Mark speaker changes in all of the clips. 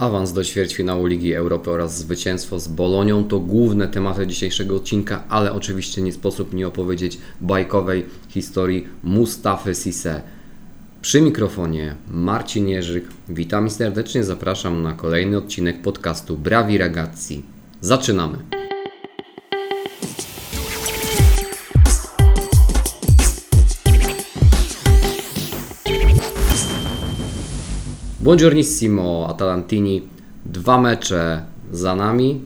Speaker 1: Awans do ćwierćfinału Ligi Europy oraz zwycięstwo z Bolonią to główne tematy dzisiejszego odcinka, ale oczywiście nie sposób nie opowiedzieć bajkowej historii Mustafy Sisse. Przy mikrofonie Marcin Jerzyk. Witam i serdecznie zapraszam na kolejny odcinek podcastu Brawi Ragazzi. Zaczynamy! Buongiornissimo Atalantini. Dwa mecze za nami.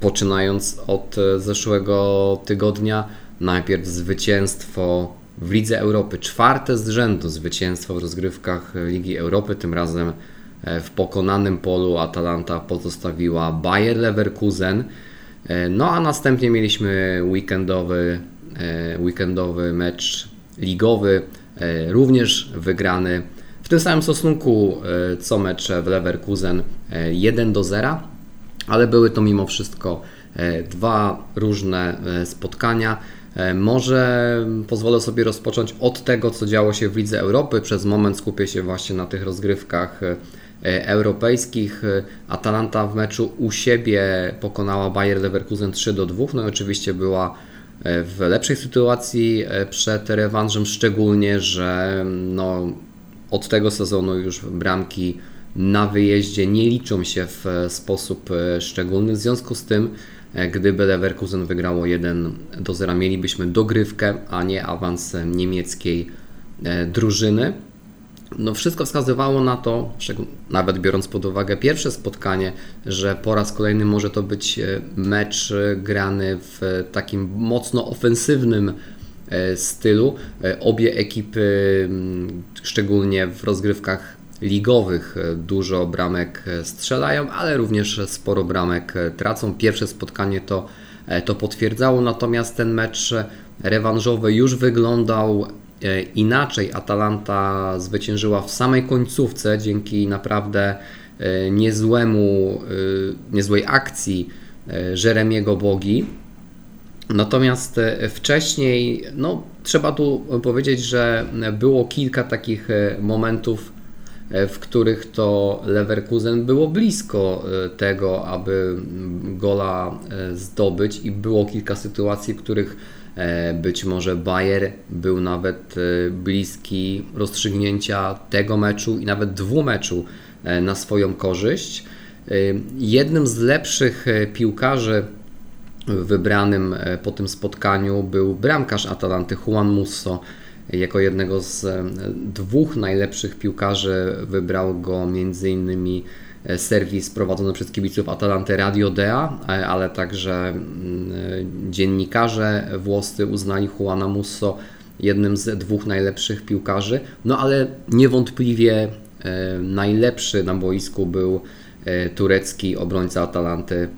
Speaker 1: Poczynając od zeszłego tygodnia, najpierw zwycięstwo w Lidze Europy, czwarte z rzędu zwycięstwo w rozgrywkach Ligi Europy, tym razem e, w pokonanym polu Atalanta pozostawiła Bayer Leverkusen. E, no a następnie mieliśmy weekendowy, e, weekendowy mecz ligowy, również wygrany tym samym stosunku e, co mecze w Leverkusen 1 e, do 0, ale były to mimo wszystko e, dwa różne spotkania. Może pozwolę sobie rozpocząć od tego, co działo się w Lidze Europy. Przez moment skupię się właśnie na tych rozgrywkach europejskich. Atalanta w meczu u siebie pokonała Bayer Leverkusen 3 do 2. No i oczywiście była w lepszej sytuacji przed rewanżem, szczególnie, że no, od tego sezonu już bramki na wyjeździe nie liczą się w sposób e, szczególny. W związku z tym, e, gdyby Leverkusen wygrało 1 do 0, mielibyśmy dogrywkę, a nie awans niemieckiej e, drużyny. No wszystko wskazywało na to, nawet biorąc pod uwagę pierwsze spotkanie, że po raz kolejny może to być mecz grany w takim mocno ofensywnym E, stylu. E, obie ekipy, mm, szczególnie w rozgrywkach ligowych, e, dużo bramek strzelają, ale również sporo bramek tracą. Pierwsze spotkanie to, to potwierdzało, natomiast ten mecz rewanżowy już wyglądał inaczej. Atalanta zwyciężyła w samej końcówce dzięki naprawdę niezłemu, niezłej akcji Jeremiego Bogi Natomiast e, wcześniej, no, trzeba tu powiedzieć, że było kilka takich e, momentów, e, w których to Leverkusen było blisko tego, aby gola zdobyć, i było kilka sytuacji, w których być może Bayer był nawet bliski rozstrzygnięcia tego meczu i nawet dwóch meczu na swoją korzyść. Jednym z lepszych piłkarzy wybranym e, po tym spotkaniu był bramkarz Atalanty Juan Musso. Jako jednego z e, dwóch najlepszych piłkarzy wybrał go m.in. E, serwis prowadzony przez kibiców Atalanty Radio Dea, ale także mm, dziennikarze włoscy uznali Juana Musso jednym z dwóch najlepszych piłkarzy. No ale niewątpliwie najlepszy na boisku był turecki obrońca Atalanty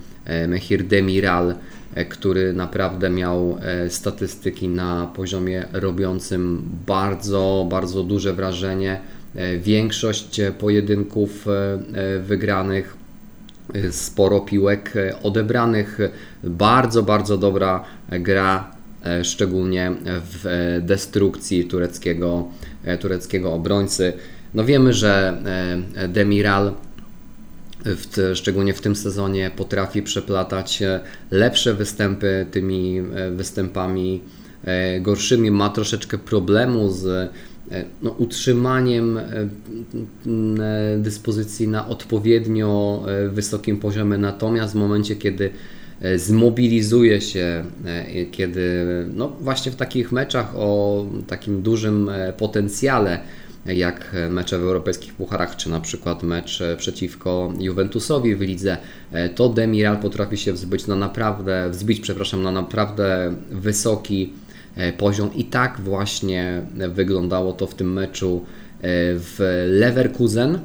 Speaker 1: Mehir Demiral, który naprawdę miał e, statystyki na poziomie robiącym bardzo, bardzo duże wrażenie. E, większość pojedynków wygranych, sporo piłek odebranych, bardzo, bardzo dobra gra, szczególnie w destrukcji tureckiego, tureckiego obrońcy. No wiemy, że Demiral w, szczególnie w tym sezonie potrafi przeplatać e, lepsze występy tymi e, występami e, gorszymi. Ma troszeczkę problemu z no, utrzymaniem dyspozycji na odpowiednio wysokim poziomie, natomiast w momencie, kiedy zmobilizuje się, kiedy no właśnie w takich meczach o takim dużym potencjale jak mecze w europejskich pucharach, czy na przykład mecz przeciwko Juventusowi w lidze, to Demiral potrafi się wzbyć na naprawdę, wzbić, przepraszam, na naprawdę wysoki e, poziom i tak właśnie wyglądało to w tym meczu e, w Leverkusen.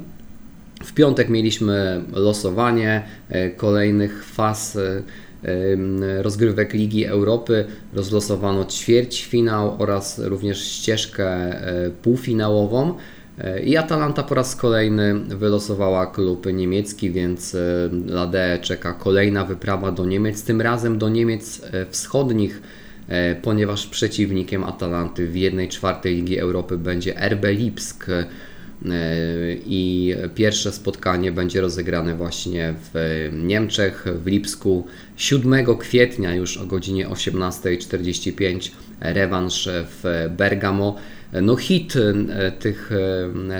Speaker 1: W piątek mieliśmy losowanie e, kolejnych faz rozgrywek Ligi Europy rozlosowano ćwierćfinał oraz również ścieżkę e, półfinałową. E, I Atalanta po raz kolejny wylosowała klub niemiecki, więc e, Lade czeka kolejna wyprawa do Niemiec, tym razem do Niemiec wschodnich, ponieważ przeciwnikiem Atalanty w 1 czwartej Ligi Europy będzie RB Lipsk. I pierwsze spotkanie będzie rozegrane właśnie w Niemczech, w Lipsku 7 kwietnia już o godzinie 18.45 rewanż w Bergamo. No hit tych,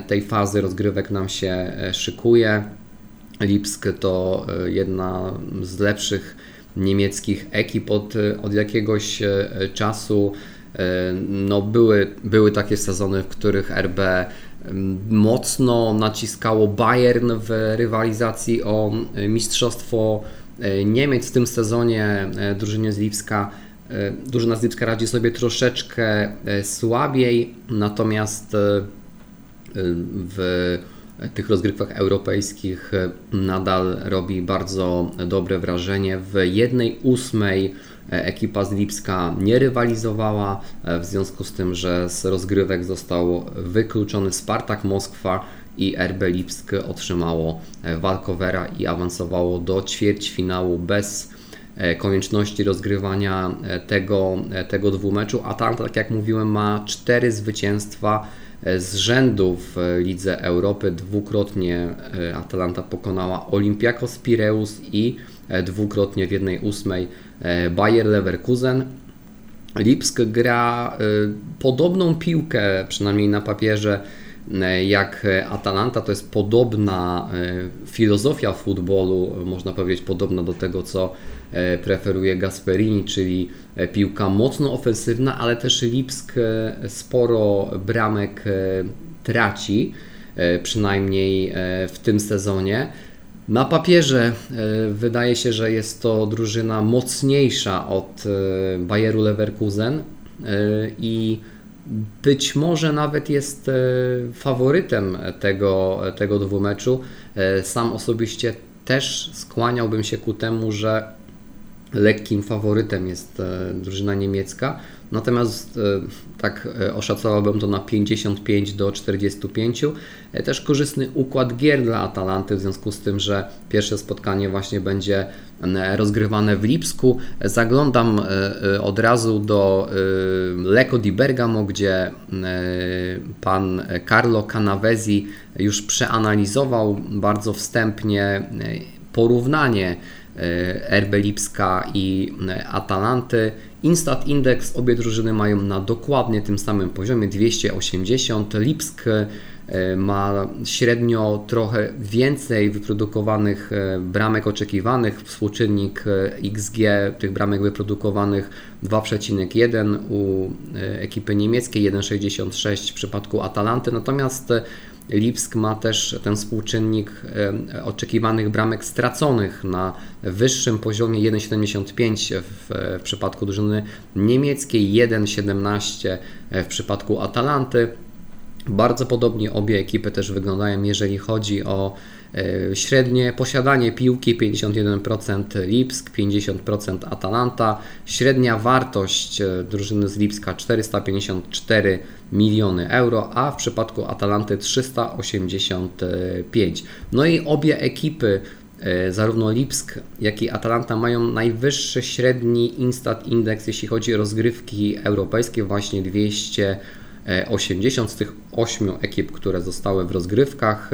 Speaker 1: tej fazy rozgrywek nam się szykuje. Lipsk to jedna z lepszych niemieckich ekip od, od jakiegoś czasu. No były, były takie sezony, w których RB mocno naciskało Bayern w rywalizacji o e, mistrzostwo e, Niemiec. W tym sezonie e, drużynie z Lipska drużyna z Lipska radzi sobie troszeczkę słabiej, natomiast w tych rozgrywkach europejskich nadal robi bardzo dobre wrażenie. W jednej ósmej E, ekipa z Lipska nie rywalizowała, e, w związku z tym, że z rozgrywek został wykluczony Spartak Moskwa i RB Lipsk otrzymało e, walkowera i awansowało do ćwierćfinału bez konieczności rozgrywania tego, tego dwumeczu. Atalanta, tak jak mówiłem, ma cztery zwycięstwa z rzędu w Lidze Europy. Dwukrotnie Atalanta pokonała Olympiakos Pireus i dwukrotnie w jednej ósmej E, Bayer Leverkusen. Lipsk gra e, podobną piłkę, przynajmniej na papierze, e, jak Atalanta. To jest podobna filozofia futbolu, można powiedzieć, podobna do tego, co preferuje Gasperini, czyli piłka mocno ofensywna, ale też Lipsk sporo bramek traci, przynajmniej w tym sezonie. Na papierze e, wydaje się, że jest to drużyna mocniejsza od e, Bayeru Leverkusen e, i być może nawet jest faworytem tego, tego dwumeczu. Sam osobiście też skłaniałbym się ku temu, że lekkim faworytem jest drużyna niemiecka. Natomiast e, tak e, oszacowałbym to na 55 do 45. E, też korzystny układ gier dla Atalanty, w związku z tym, że pierwsze spotkanie właśnie będzie rozgrywane w Lipsku. Zaglądam od razu do Lecco di Bergamo, gdzie pan Carlo Canavesi już przeanalizował bardzo wstępnie porównanie RB Lipska i Atalanty. Instat Index obie drużyny mają na dokładnie tym samym poziomie 280. Lipsk e, ma średnio trochę więcej wyprodukowanych e, bramek oczekiwanych. Współczynnik e, XG tych bramek wyprodukowanych 2,1 u ekipy niemieckiej, 1,66 w przypadku Atalanty. Natomiast Lipsk ma też ten współczynnik e, oczekiwanych bramek straconych na wyższym poziomie 1,75 w, przypadku drużyny niemieckiej, 1,17 w przypadku Atalanty. Bardzo podobnie obie ekipy też wyglądają, jeżeli chodzi o średnie posiadanie piłki 51% Lipsk, 50% Atalanta. Średnia wartość e, drużyny z Lipska 454 miliony euro, a w przypadku Atalanty 385. No i obie ekipy e, zarówno Lipsk, jak i Atalanta mają najwyższy średni Instat Index, jeśli chodzi o rozgrywki europejskie, właśnie 200 80 z tych 8 ekip, które zostały w rozgrywkach.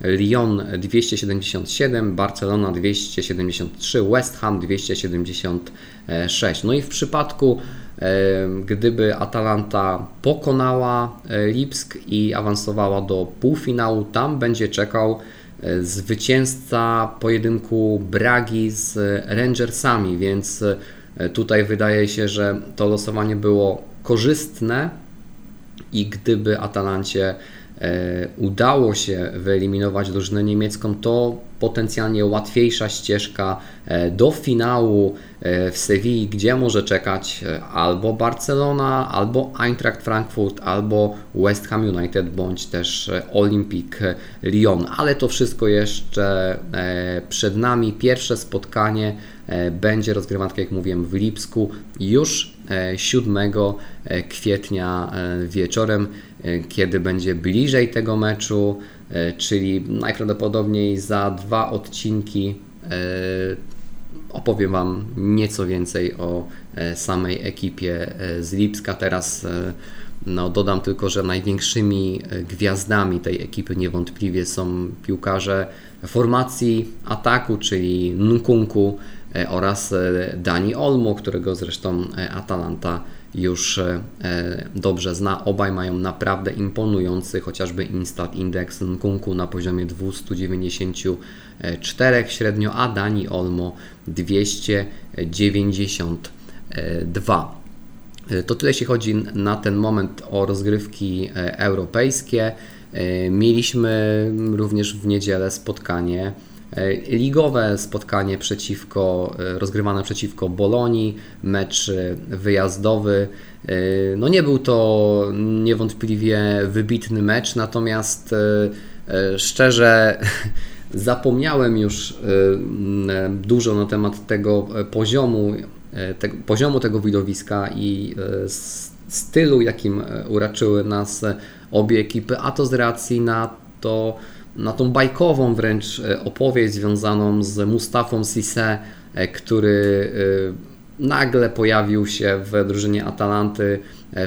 Speaker 1: Lyon 277, Barcelona 273, West Ham 276. No i w przypadku gdyby Atalanta pokonała e, Lipsk i awansowała do półfinału, tam będzie czekał e, zwycięzca pojedynku Bragi z Rangersami, więc e, tutaj wydaje się, że to losowanie było korzystne i gdyby Atalancie e, udało się wyeliminować drużynę niemiecką, to potencjalnie łatwiejsza ścieżka e, do finału e, w Sewilli, gdzie może czekać albo Barcelona, albo Eintracht Frankfurt, albo West Ham United, bądź też Olympique Lyon. Ale to wszystko jeszcze przed nami. Pierwsze spotkanie będzie rozgrywane, tak jak mówiłem, w Lipsku już 7 e, kwietnia e, wieczorem, e, kiedy będzie bliżej tego meczu, czyli najprawdopodobniej za dwa odcinki opowiem Wam nieco więcej o samej ekipie z Lipska. Teraz No, dodam tylko, że największymi gwiazdami tej ekipy niewątpliwie są piłkarze formacji ataku, czyli Nkunku oraz Dani Olmo, którego zresztą Atalanta już dobrze zna. Obaj mają naprawdę imponujący chociażby Instat Index Nkunku na poziomie 294 średnio, a Dani Olmo 292. To tyle jeśli chodzi na ten moment o rozgrywki europejskie. Mieliśmy również w niedzielę spotkanie ligowe, spotkanie przeciwko, rozgrywane przeciwko Bolonii, mecz wyjazdowy. No nie był to niewątpliwie wybitny mecz, natomiast szczerze zapomniałem już dużo na temat tego poziomu, tego, poziomu tego widowiska i stylu, jakim uraczyły nas obie ekipy, a to z racji na to, na tą bajkową wręcz opowieść związaną z Mustafą Sisse, który nagle pojawił się w drużynie Atalanty,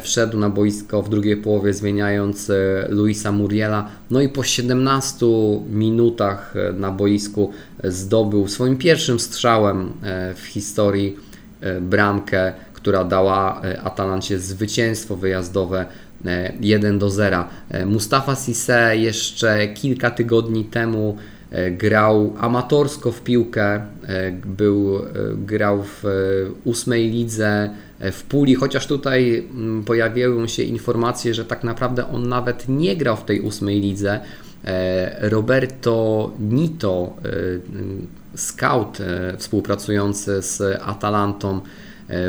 Speaker 1: wszedł na boisko w drugiej połowie zmieniając Luisa Muriela, no i po 17 minutach na boisku zdobył swoim pierwszym strzałem w historii bramkę, która dała Atalancie zwycięstwo wyjazdowe 1 do 0. Mustafa Sisse jeszcze kilka tygodni temu grał amatorsko w piłkę, był, grał w ósmej lidze w Puli, chociaż tutaj pojawiły się informacje, że tak naprawdę on nawet nie grał w tej ósmej lidze. Roberto Nito, scout współpracujący z Atalantą,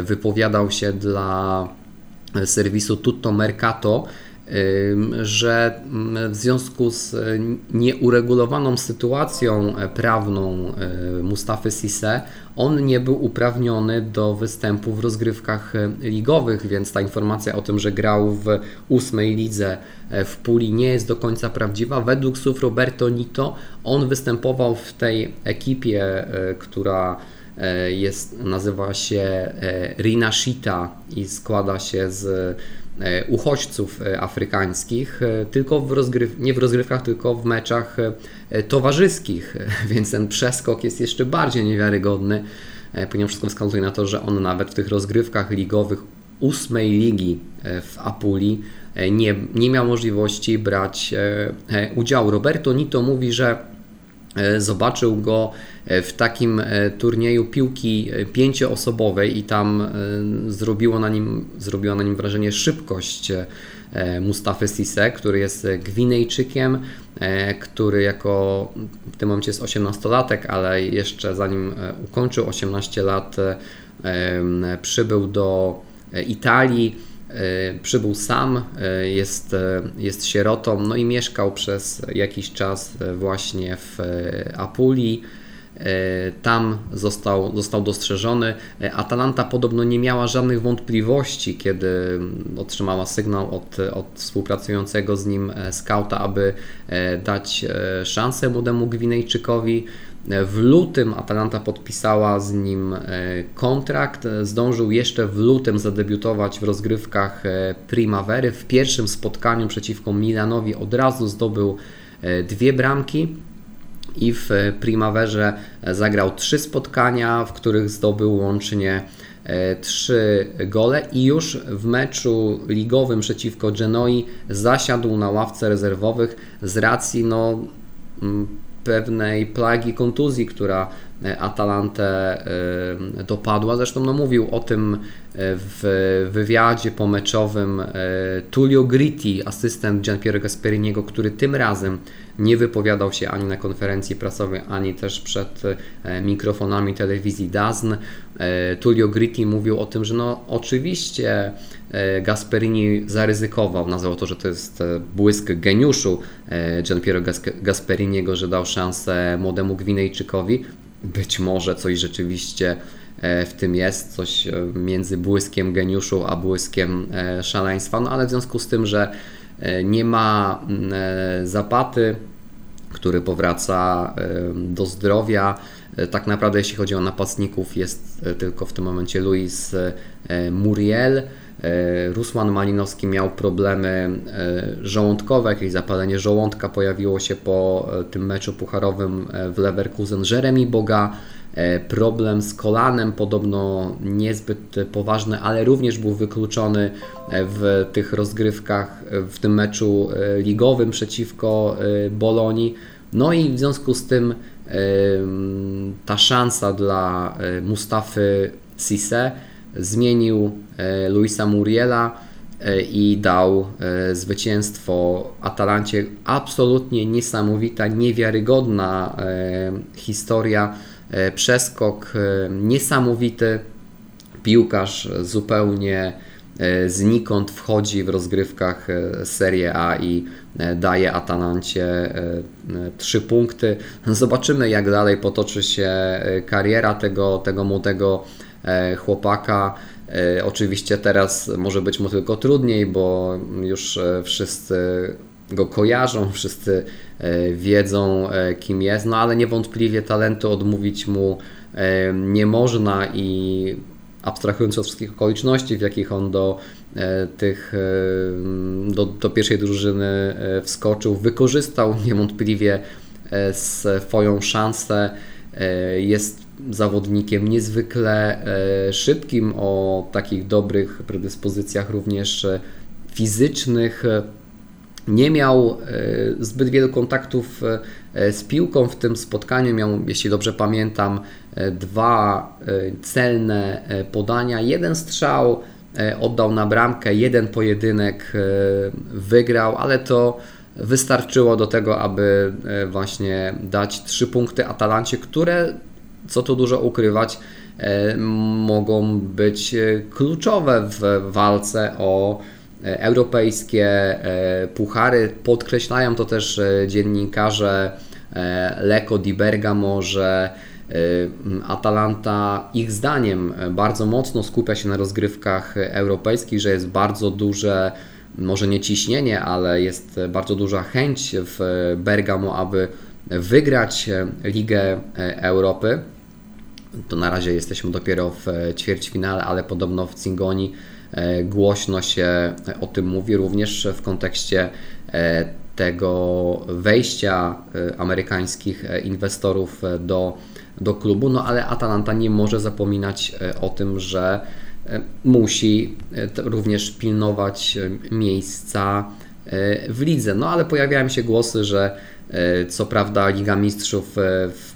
Speaker 1: wypowiadał się dla serwisu Tutto Mercato, że w związku z nieuregulowaną sytuacją prawną Mustafy Sisse, on nie był uprawniony do występu w rozgrywkach ligowych, więc ta informacja o tym, że grał w ósmej lidze w Puli nie jest do końca prawdziwa. Według słów Roberto Nito, on występował w tej ekipie, która jest, nazywa się Rinashita i składa się z uchodźców afrykańskich, tylko w rozgryw, nie w rozgrywkach, tylko w meczach towarzyskich, więc ten przeskok jest jeszcze bardziej niewiarygodny, ponieważ wszystko wskazuje na to, że on nawet w tych rozgrywkach ligowych ósmej ligi w Apuli nie, nie miał możliwości brać udziału. Roberto Nito mówi, że zobaczył go w takim turnieju piłki pięcioosobowej i tam zrobiło na nim, zrobiła na nim wrażenie szybkość Mustafy Sisse, który jest Gwinejczykiem, który jako w tym momencie jest 18-latek, ale jeszcze zanim ukończył 18 lat przybył do Italii przybył sam, jest, jest sierotą, no i mieszkał przez jakiś czas właśnie w Apulii. Tam został, został dostrzeżony. Atalanta podobno nie miała żadnych wątpliwości, kiedy otrzymała sygnał od, od współpracującego z nim skauta, aby dać szansę młodemu Gwinejczykowi. W lutym Atalanta podpisała z nim kontrakt. Zdążył jeszcze w lutym zadebiutować w rozgrywkach Primavery. W pierwszym spotkaniu przeciwko Milanowi od razu zdobył dwie bramki i w Primaverze zagrał trzy spotkania, w których zdobył łącznie trzy gole i już w meczu ligowym przeciwko Genoi zasiadł na ławce rezerwowych z racji no, pewnej plagi kontuzji, która Atalantę dopadła. Zresztą no, mówił o tym w wywiadzie pomeczowym Tullio Gritti, asystent Gianpiero Gasperiniego, który tym razem nie wypowiadał się ani na konferencji prasowej, ani też przed mikrofonami telewizji DAZN. Tullio Gritti mówił o tym, że no oczywiście Gasperini zaryzykował, nazwał to, że to jest błysk geniuszu Gianpiero Gasperiniego, że dał szansę młodemu Gwinejczykowi. Być może coś rzeczywiście w tym jest, coś między błyskiem geniuszu a błyskiem szaleństwa, no ale w związku z tym, że nie ma zapaty, który powraca do zdrowia. Tak naprawdę, jeśli chodzi o napastników, jest tylko w tym momencie Luis Muriel. Rusman Malinowski miał problemy żołądkowe, jakieś zapalenie żołądka pojawiło się po tym meczu pucharowym w Leverkusen. Jeremy Boga problem z kolanem, podobno niezbyt poważny, ale również był wykluczony w tych rozgrywkach, w tym meczu ligowym przeciwko Bolonii. No i w związku z tym ta szansa dla e, Mustafy Sisse zmienił e, Luisa Muriela e, i dał zwycięstwo Atalancie. Absolutnie niesamowita, niewiarygodna historia, przeskok niesamowity. Piłkarz zupełnie znikąd wchodzi w rozgrywkach Serie A i E, daje Atalancie e, trzy punkty. Zobaczymy, jak dalej potoczy się e, kariera tego, tego młodego chłopaka. Oczywiście teraz może być mu tylko trudniej, bo już wszyscy go kojarzą, wszyscy wiedzą, kim jest, no ale niewątpliwie talentu odmówić mu nie można i abstrahując od wszystkich okoliczności, w jakich on do E, tych, e, do, do pierwszej drużyny e, wskoczył, wykorzystał niewątpliwie swoją szansę. Jest zawodnikiem niezwykle szybkim, o takich dobrych predyspozycjach również fizycznych. Nie miał zbyt wielu kontaktów z piłką w tym spotkaniu. Miał, jeśli dobrze pamiętam, dwa celne podania, jeden strzał E, oddał na bramkę, jeden pojedynek e, wygrał, ale to wystarczyło do tego, aby e, właśnie dać trzy punkty Atalancie, które, co tu dużo ukrywać, mogą być kluczowe w walce o europejskie puchary. Podkreślają to też dziennikarze Leko di Bergamo, że Atalanta ich zdaniem bardzo mocno skupia się na rozgrywkach europejskich, że jest bardzo duże, może nie ciśnienie, ale jest bardzo duża chęć w Bergamo, aby wygrać Ligę Europy. To na razie jesteśmy dopiero w ćwierćfinale, ale podobno w Cingoni głośno się o tym mówi, również w kontekście tego wejścia amerykańskich inwestorów do do klubu, no ale Atalanta nie może zapominać e, o tym, że e, musi e, również pilnować miejsca w lidze. No ale pojawiają się głosy, że co prawda Liga Mistrzów w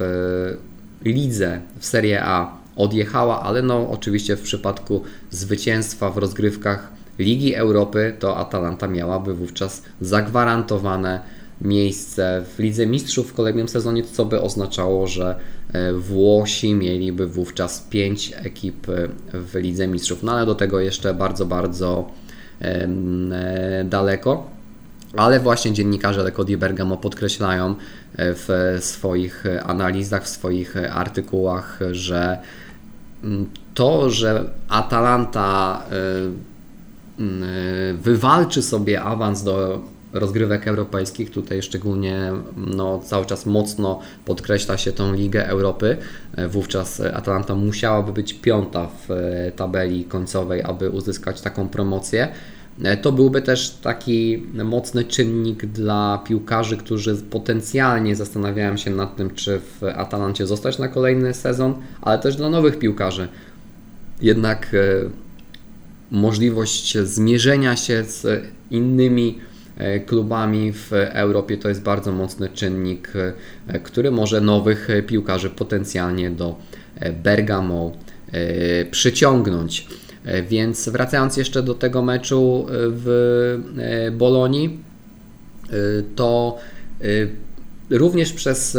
Speaker 1: lidze, w Serie A odjechała, ale no oczywiście w przypadku zwycięstwa w rozgrywkach Ligi Europy to Atalanta miałaby wówczas zagwarantowane miejsce w Lidze Mistrzów w kolejnym sezonie, co by oznaczało, że e, Włosi mieliby wówczas 5 ekip e, w Lidze Mistrzów. No ale do tego jeszcze bardzo, bardzo e, daleko. Ale właśnie dziennikarze Lecco di Bergamo podkreślają w swoich analizach, w swoich artykułach, że mm, to, że Atalanta wywalczy sobie awans do rozgrywek europejskich. Tutaj szczególnie no, cały czas mocno podkreśla się tą Ligę Europy. E, wówczas Atalanta musiałaby być piąta w e, tabeli końcowej, aby uzyskać taką promocję. E, to byłby też taki mocny czynnik dla piłkarzy, którzy potencjalnie zastanawiają się nad tym, czy w Atalancie zostać na kolejny sezon, ale też dla nowych piłkarzy. Jednak możliwość zmierzenia się z innymi E, klubami w Europie to jest bardzo mocny czynnik, e, który może nowych piłkarzy potencjalnie do e, Bergamo przyciągnąć. Więc wracając jeszcze do tego meczu w Bolonii, to również przez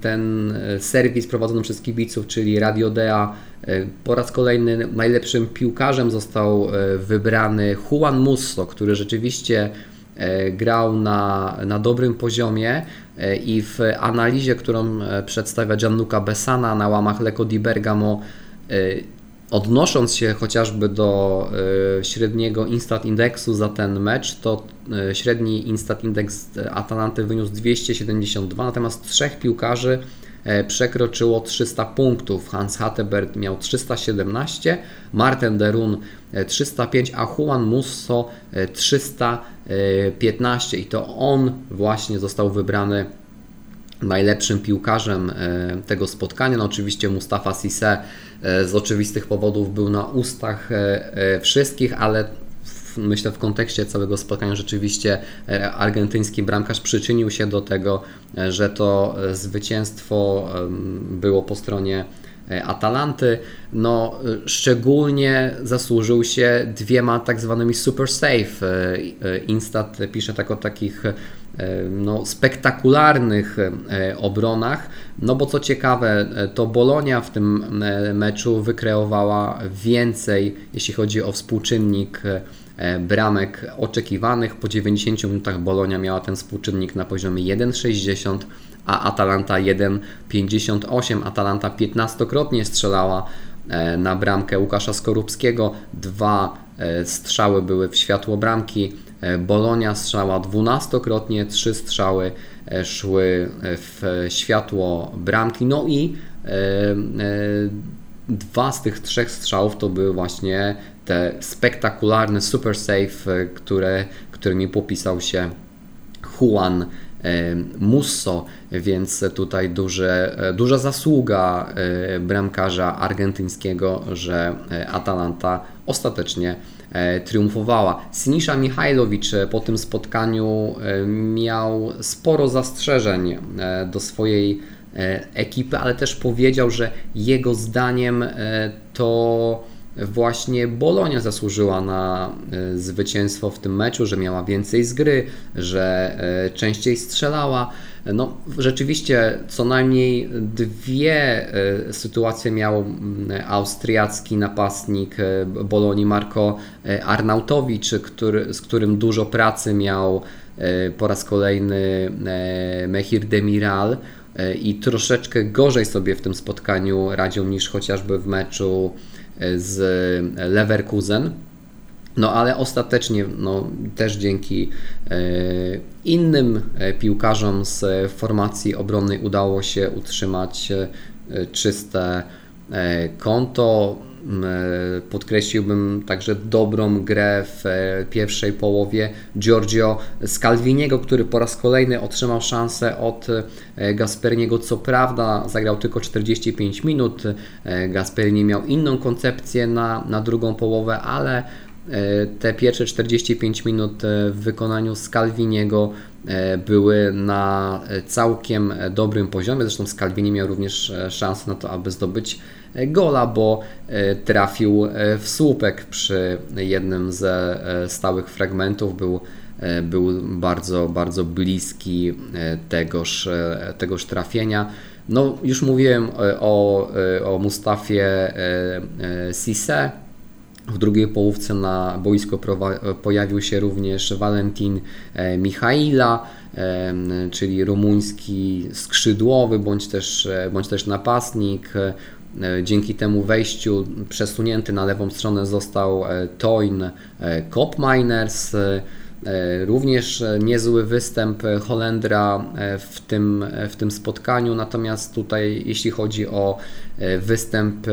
Speaker 1: ten serwis prowadzony przez kibiców, czyli Radio Dea, po raz kolejny najlepszym piłkarzem został e, wybrany Juan Musso, który rzeczywiście e, grał na, na dobrym poziomie e, i w analizie, którą przedstawia Gianluca Bessana na łamach Lecco di Bergamo, odnosząc się chociażby do średniego Instat Indeksu za ten mecz, to średni Instat Indeks Atalanty wyniósł 272, natomiast trzech piłkarzy przekroczyło 300 punktów. Hans Hatteberg miał 317, Martin Derun 305, a Juan Musso 315 i to on właśnie został wybrany najlepszym piłkarzem tego spotkania. No oczywiście Mustafa Sisse z oczywistych powodów był na ustach wszystkich, ale myślę w kontekście całego spotkania rzeczywiście e, argentyński bramkarz przyczynił się do tego, e, że to e, zwycięstwo było po stronie Atalanty. No, szczególnie zasłużył się dwiema tak zwanymi super safe. Instat pisze tak o takich no, spektakularnych obronach. No bo co ciekawe, to Bolonia w tym meczu wykreowała więcej, jeśli chodzi o współczynnik E, bramek oczekiwanych. Po 90 minutach Bolonia miała ten współczynnik na poziomie 1,60, a Atalanta 1,58. Atalanta 15-krotnie strzelała e, na bramkę Łukasza Skorupskiego. Dwa e, strzały były w światło bramki. Bolonia strzała 12-krotnie, trzy strzały szły w światło bramki. No i dwa z tych trzech strzałów to były właśnie te spektakularne super save, e, które, którymi popisał się Juan e, Musso, więc tutaj duże, e, duża zasługa bramkarza argentyńskiego, że Atalanta ostatecznie triumfowała. Sinisza Mihajlowicz po tym spotkaniu miał sporo zastrzeżeń do swojej ekipy, ale też powiedział, że jego zdaniem to właśnie Bolonia zasłużyła na e, zwycięstwo w tym meczu, że miała więcej z gry, że e, częściej strzelała. No, rzeczywiście co najmniej dwie e, sytuacje miał austriacki napastnik Bolonii Marco Arnautowicz, który, z którym dużo pracy miał po raz kolejny Mehir Demiral i troszeczkę gorzej sobie w tym spotkaniu radził niż chociażby w meczu z Leverkusen. No ale ostatecznie no, też dzięki e, innym e, piłkarzom z formacji obronnej udało się utrzymać e, czyste konto. Podkreśliłbym także dobrą grę w pierwszej połowie Giorgio Scalviniego, który po raz kolejny otrzymał szansę od Gasperniego. Co prawda zagrał tylko 45 minut. Gasperni miał inną koncepcję na, na drugą połowę, ale te pierwsze 45 minut w wykonaniu Scalviniego były na całkiem dobrym poziomie. Zresztą Scalvini miał również szansę na to, aby zdobyć gola, bo e, trafił e, w słupek przy jednym ze e, stałych fragmentów. Był, był bardzo, bardzo bliski tegoż, tegoż trafienia. No, już mówiłem o, o Mustafie Sisse. W drugiej połówce na boisko pojawił się również Valentin Michaila, czyli rumuński skrzydłowy bądź też, bądź też napastnik. E, dzięki temu wejściu przesunięty na lewą stronę został e, Toyn e, Kopminers. Również niezły występ Holendra w tym, w tym spotkaniu, natomiast tutaj jeśli chodzi o występ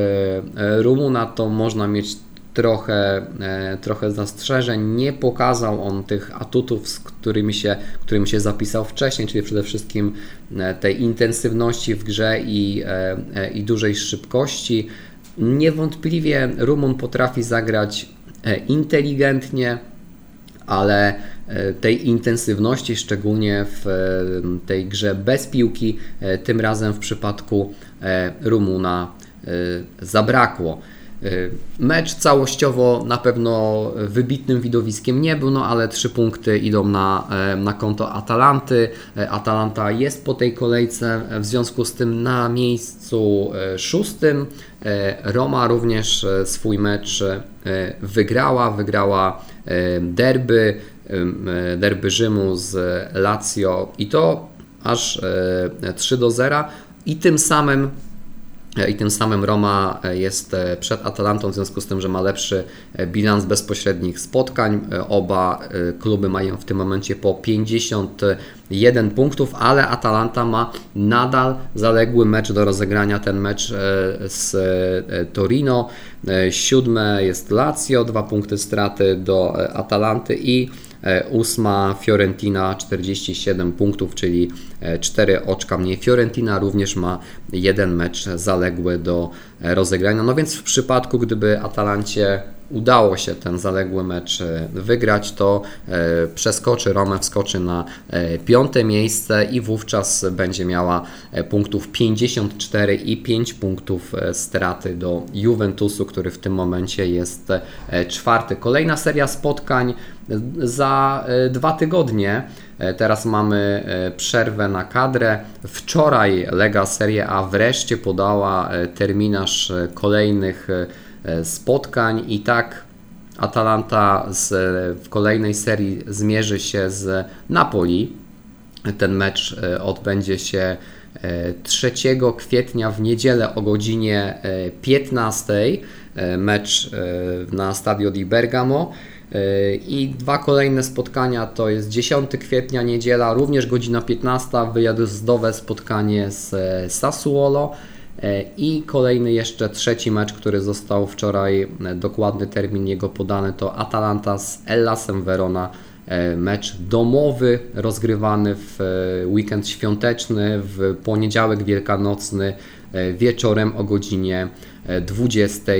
Speaker 1: Rumuna, to można mieć trochę, e, trochę zastrzeżeń. Nie pokazał on tych atutów, z którymi się, którymi się zapisał wcześniej, czyli przede wszystkim e, tej intensywności w grze i, e, i dużej szybkości. Niewątpliwie Rumun potrafi zagrać inteligentnie, ale tej intensywności, szczególnie w tej grze bez piłki, tym razem w przypadku Rumuna zabrakło. Y, mecz całościowo na pewno wybitnym widowiskiem nie był, no ale trzy punkty idą na, e, na konto Atalanty. E, Atalanta jest po tej kolejce, w związku z tym na miejscu e, szóstym. Roma również swój mecz wygrała, wygrała derby, derby Rzymu z Lazio i to aż 3 do 0 i tym samym i tym samym Roma jest przed Atalantą, w związku z tym, że ma lepszy bilans bezpośrednich spotkań. Oba kluby mają w tym momencie po 51 punktów, ale Atalanta ma nadal zaległy mecz do rozegrania, ten mecz z Torino. Siódme jest Lazio, dwa punkty straty do Atalanty i E, ósma Fiorentina 47 punktów, czyli 4 e, oczka mniej. Fiorentina również ma jeden mecz zaległy do e, rozegrania. No więc w przypadku, gdyby Atalancie udało się ten zaległy mecz wygrać, to przeskoczy Romę, wskoczy na piąte miejsce i wówczas będzie miała punktów 54 i 5 punktów straty do Juventusu, który w tym momencie jest czwarty. Kolejna seria spotkań za e, dwa tygodnie. E, teraz mamy e, przerwę na kadrę. Wczoraj Lega Serie A wreszcie podała terminarz kolejnych spotkań i tak Atalanta z, w kolejnej serii zmierzy się z Napoli. Ten mecz odbędzie się 3 kwietnia w niedzielę o godzinie 15. Mecz na Stadio di Bergamo. E, I dwa kolejne spotkania to jest 10 kwietnia, niedziela, również godzina 15, wyjazdowe spotkanie z e, Sassuolo e, i kolejny jeszcze trzeci mecz, który został wczoraj, dokładny termin jego podany, to Atalanta z Ellasem Verona. Mecz domowy rozgrywany w weekend świąteczny, w poniedziałek wielkanocny wieczorem o godzinie 20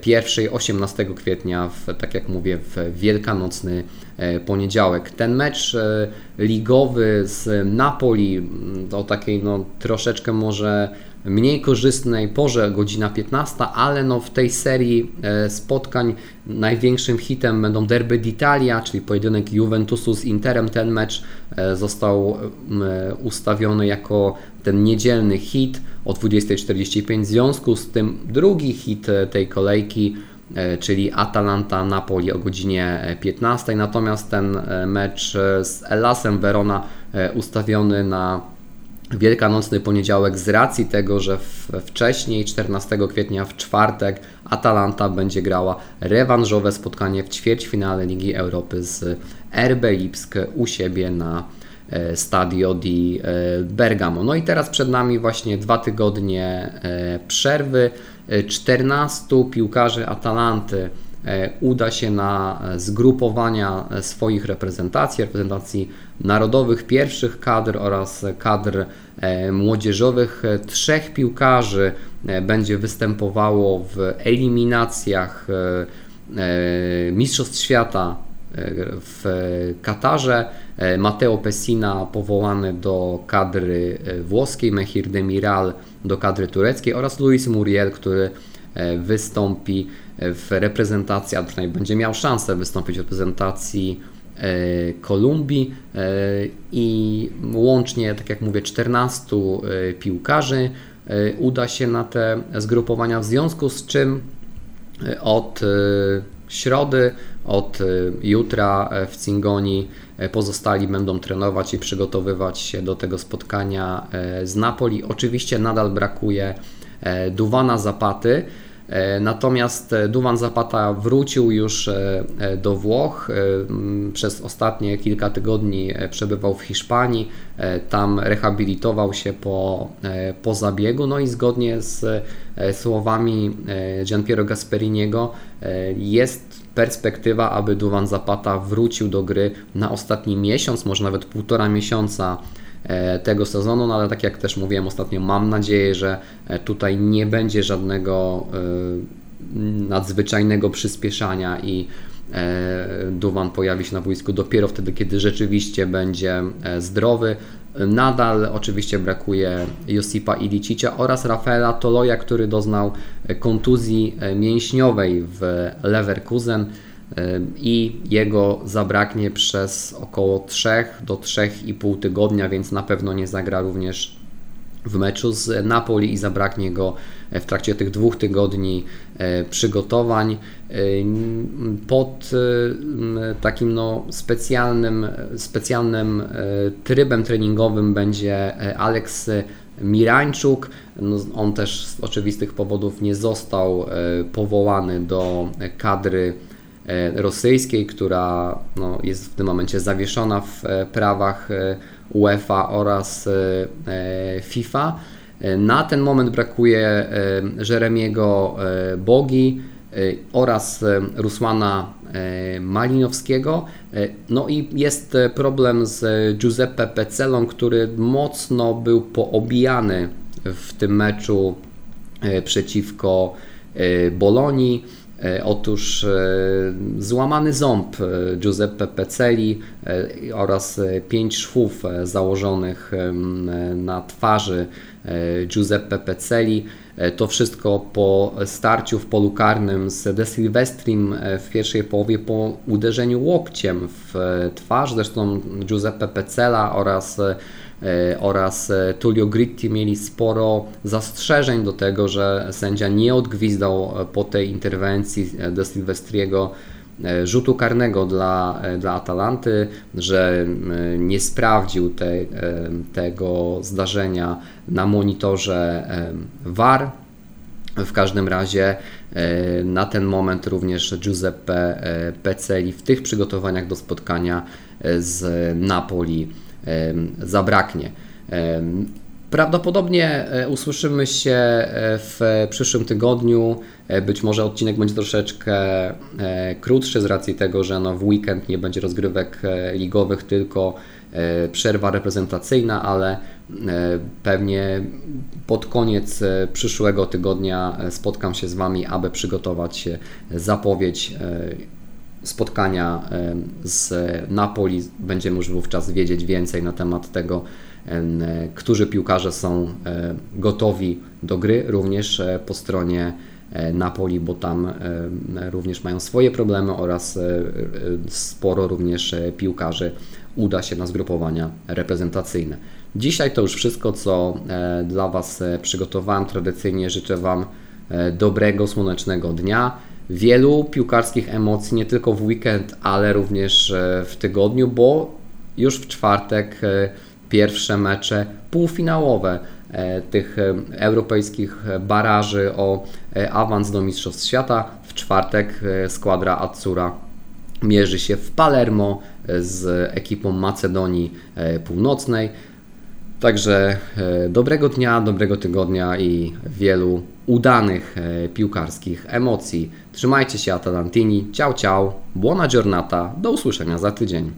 Speaker 1: pierwszej 18 kwietnia, w, tak jak mówię, w wielkanocny e, poniedziałek. Ten mecz e, ligowy z Napoli mm, o takiej no, troszeczkę może mniej korzystnej porze, godzina 15, ale no w tej serii e, spotkań największym hitem będą Derby d'Italia, czyli pojedynek Juventusu z Interem. Ten mecz został ustawiony jako ten niedzielny hit o 20.45. W związku z tym drugi hit tej kolejki, e, czyli Atalanta-Napoli o godzinie 15. Natomiast ten e, mecz z Elasem Verona e, ustawiony na Wielkanocny poniedziałek z racji tego, że wcześniej 14 kwietnia w czwartek Atalanta będzie grała rewanżowe spotkanie w ćwierćfinale Ligi Europy z RB Lipsk u siebie na E, Stadio di e, Bergamo. No i teraz przed nami właśnie dwa tygodnie e, przerwy. 14 piłkarzy Atalanty uda się na zgrupowania swoich reprezentacji, reprezentacji narodowych, pierwszych kadr oraz kadr młodzieżowych. Trzech piłkarzy będzie występowało w eliminacjach Mistrzostw Świata w Katarze. E, Matteo Pessina powołany do kadry e, włoskiej, Mehir Demiral do kadry tureckiej oraz Luis Muriel, który e, wystąpi w reprezentacji, a przynajmniej będzie miał szansę wystąpić w reprezentacji Kolumbii i łącznie, tak jak mówię, 14 piłkarzy uda się na te zgrupowania, w związku z czym od środy, od jutra w Cingoni E, pozostali będą trenować i przygotowywać się do tego spotkania e, z Napoli. Oczywiście nadal brakuje e, Duwana Zapaty. Natomiast Duwan Zapata wrócił już do Włoch. Przez ostatnie kilka tygodni przebywał w Hiszpanii. Tam rehabilitował się po, po zabiegu. No i zgodnie z słowami Gianpiero Gasperiniego jest perspektywa, aby Duwan Zapata wrócił do gry na ostatni miesiąc, może nawet półtora miesiąca e, tego sezonu, no ale tak jak też mówiłem ostatnio, mam nadzieję, że e, tutaj nie będzie żadnego e, nadzwyczajnego przyspieszania i Duwan pojawi się na boisku dopiero wtedy, kiedy rzeczywiście będzie zdrowy. Nadal oczywiście brakuje Josipa Ilicicia oraz Rafaela Toloja, który doznał kontuzji mięśniowej w Leverkusen i jego zabraknie przez około 3 do 3,5 tygodnia, więc na pewno nie zagra również w meczu z Napoli i zabraknie go w trakcie tych dwóch tygodni e, przygotowań. E, pod e, takim no specjalnym, specjalnym trybem treningowym będzie Alex Mirańczuk. No, on też z oczywistych powodów nie został powołany do kadry rosyjskiej, która no, jest w tym momencie zawieszona w prawach UEFA oraz FIFA. Na ten moment brakuje Jeremiego Bogi oraz Rusłana Malinowskiego. No i jest problem z Giuseppe Pecelą, który mocno był poobijany w tym meczu przeciwko Bolonii. Otóż złamany ząb Giuseppe Peceli oraz pięć szwów założonych na twarzy Giuseppe Peceli E, to wszystko po starciu w polu karnym z De Silvestrim e, w pierwszej połowie po uderzeniu łokciem w e, twarz. Zresztą Giuseppe Pecela oraz oraz Tullio Gritti mieli sporo zastrzeżeń do tego, że sędzia nie odgwizdał po tej interwencji De Silvestriego E, rzutu karnego dla, e, dla Atalanty, że nie sprawdził te, e, tego zdarzenia na monitorze VAR. W każdym razie na ten moment również Giuseppe Peceli w tych przygotowaniach do spotkania z Napoli zabraknie. Prawdopodobnie e, usłyszymy się e, w przyszłym tygodniu. E, być może odcinek będzie troszeczkę krótszy z racji tego, że no w weekend nie będzie rozgrywek ligowych, tylko przerwa reprezentacyjna, ale pewnie pod koniec przyszłego tygodnia spotkam się z Wami, aby przygotować zapowiedź spotkania z Napoli. Będziemy już wówczas wiedzieć więcej na temat tego, którzy piłkarze są e, gotowi do gry, również e, po stronie e, Napoli, bo tam również mają swoje problemy oraz sporo również piłkarzy uda się na zgrupowania reprezentacyjne. Dzisiaj to już wszystko, co dla Was przygotowałem. Tradycyjnie życzę Wam dobrego, słonecznego dnia, wielu piłkarskich emocji, nie tylko w weekend, ale również w tygodniu, bo już w czwartek pierwsze mecze półfinałowe e, tych e, europejskich baraży o e, awans do Mistrzostw Świata. W czwartek składra Azzura mierzy się w Palermo z ekipą Macedonii Północnej. Także dobrego dnia, dobrego tygodnia i wielu udanych piłkarskich emocji. Trzymajcie się Atalantini. Ciao, ciao. Buona giornata. Do usłyszenia za tydzień.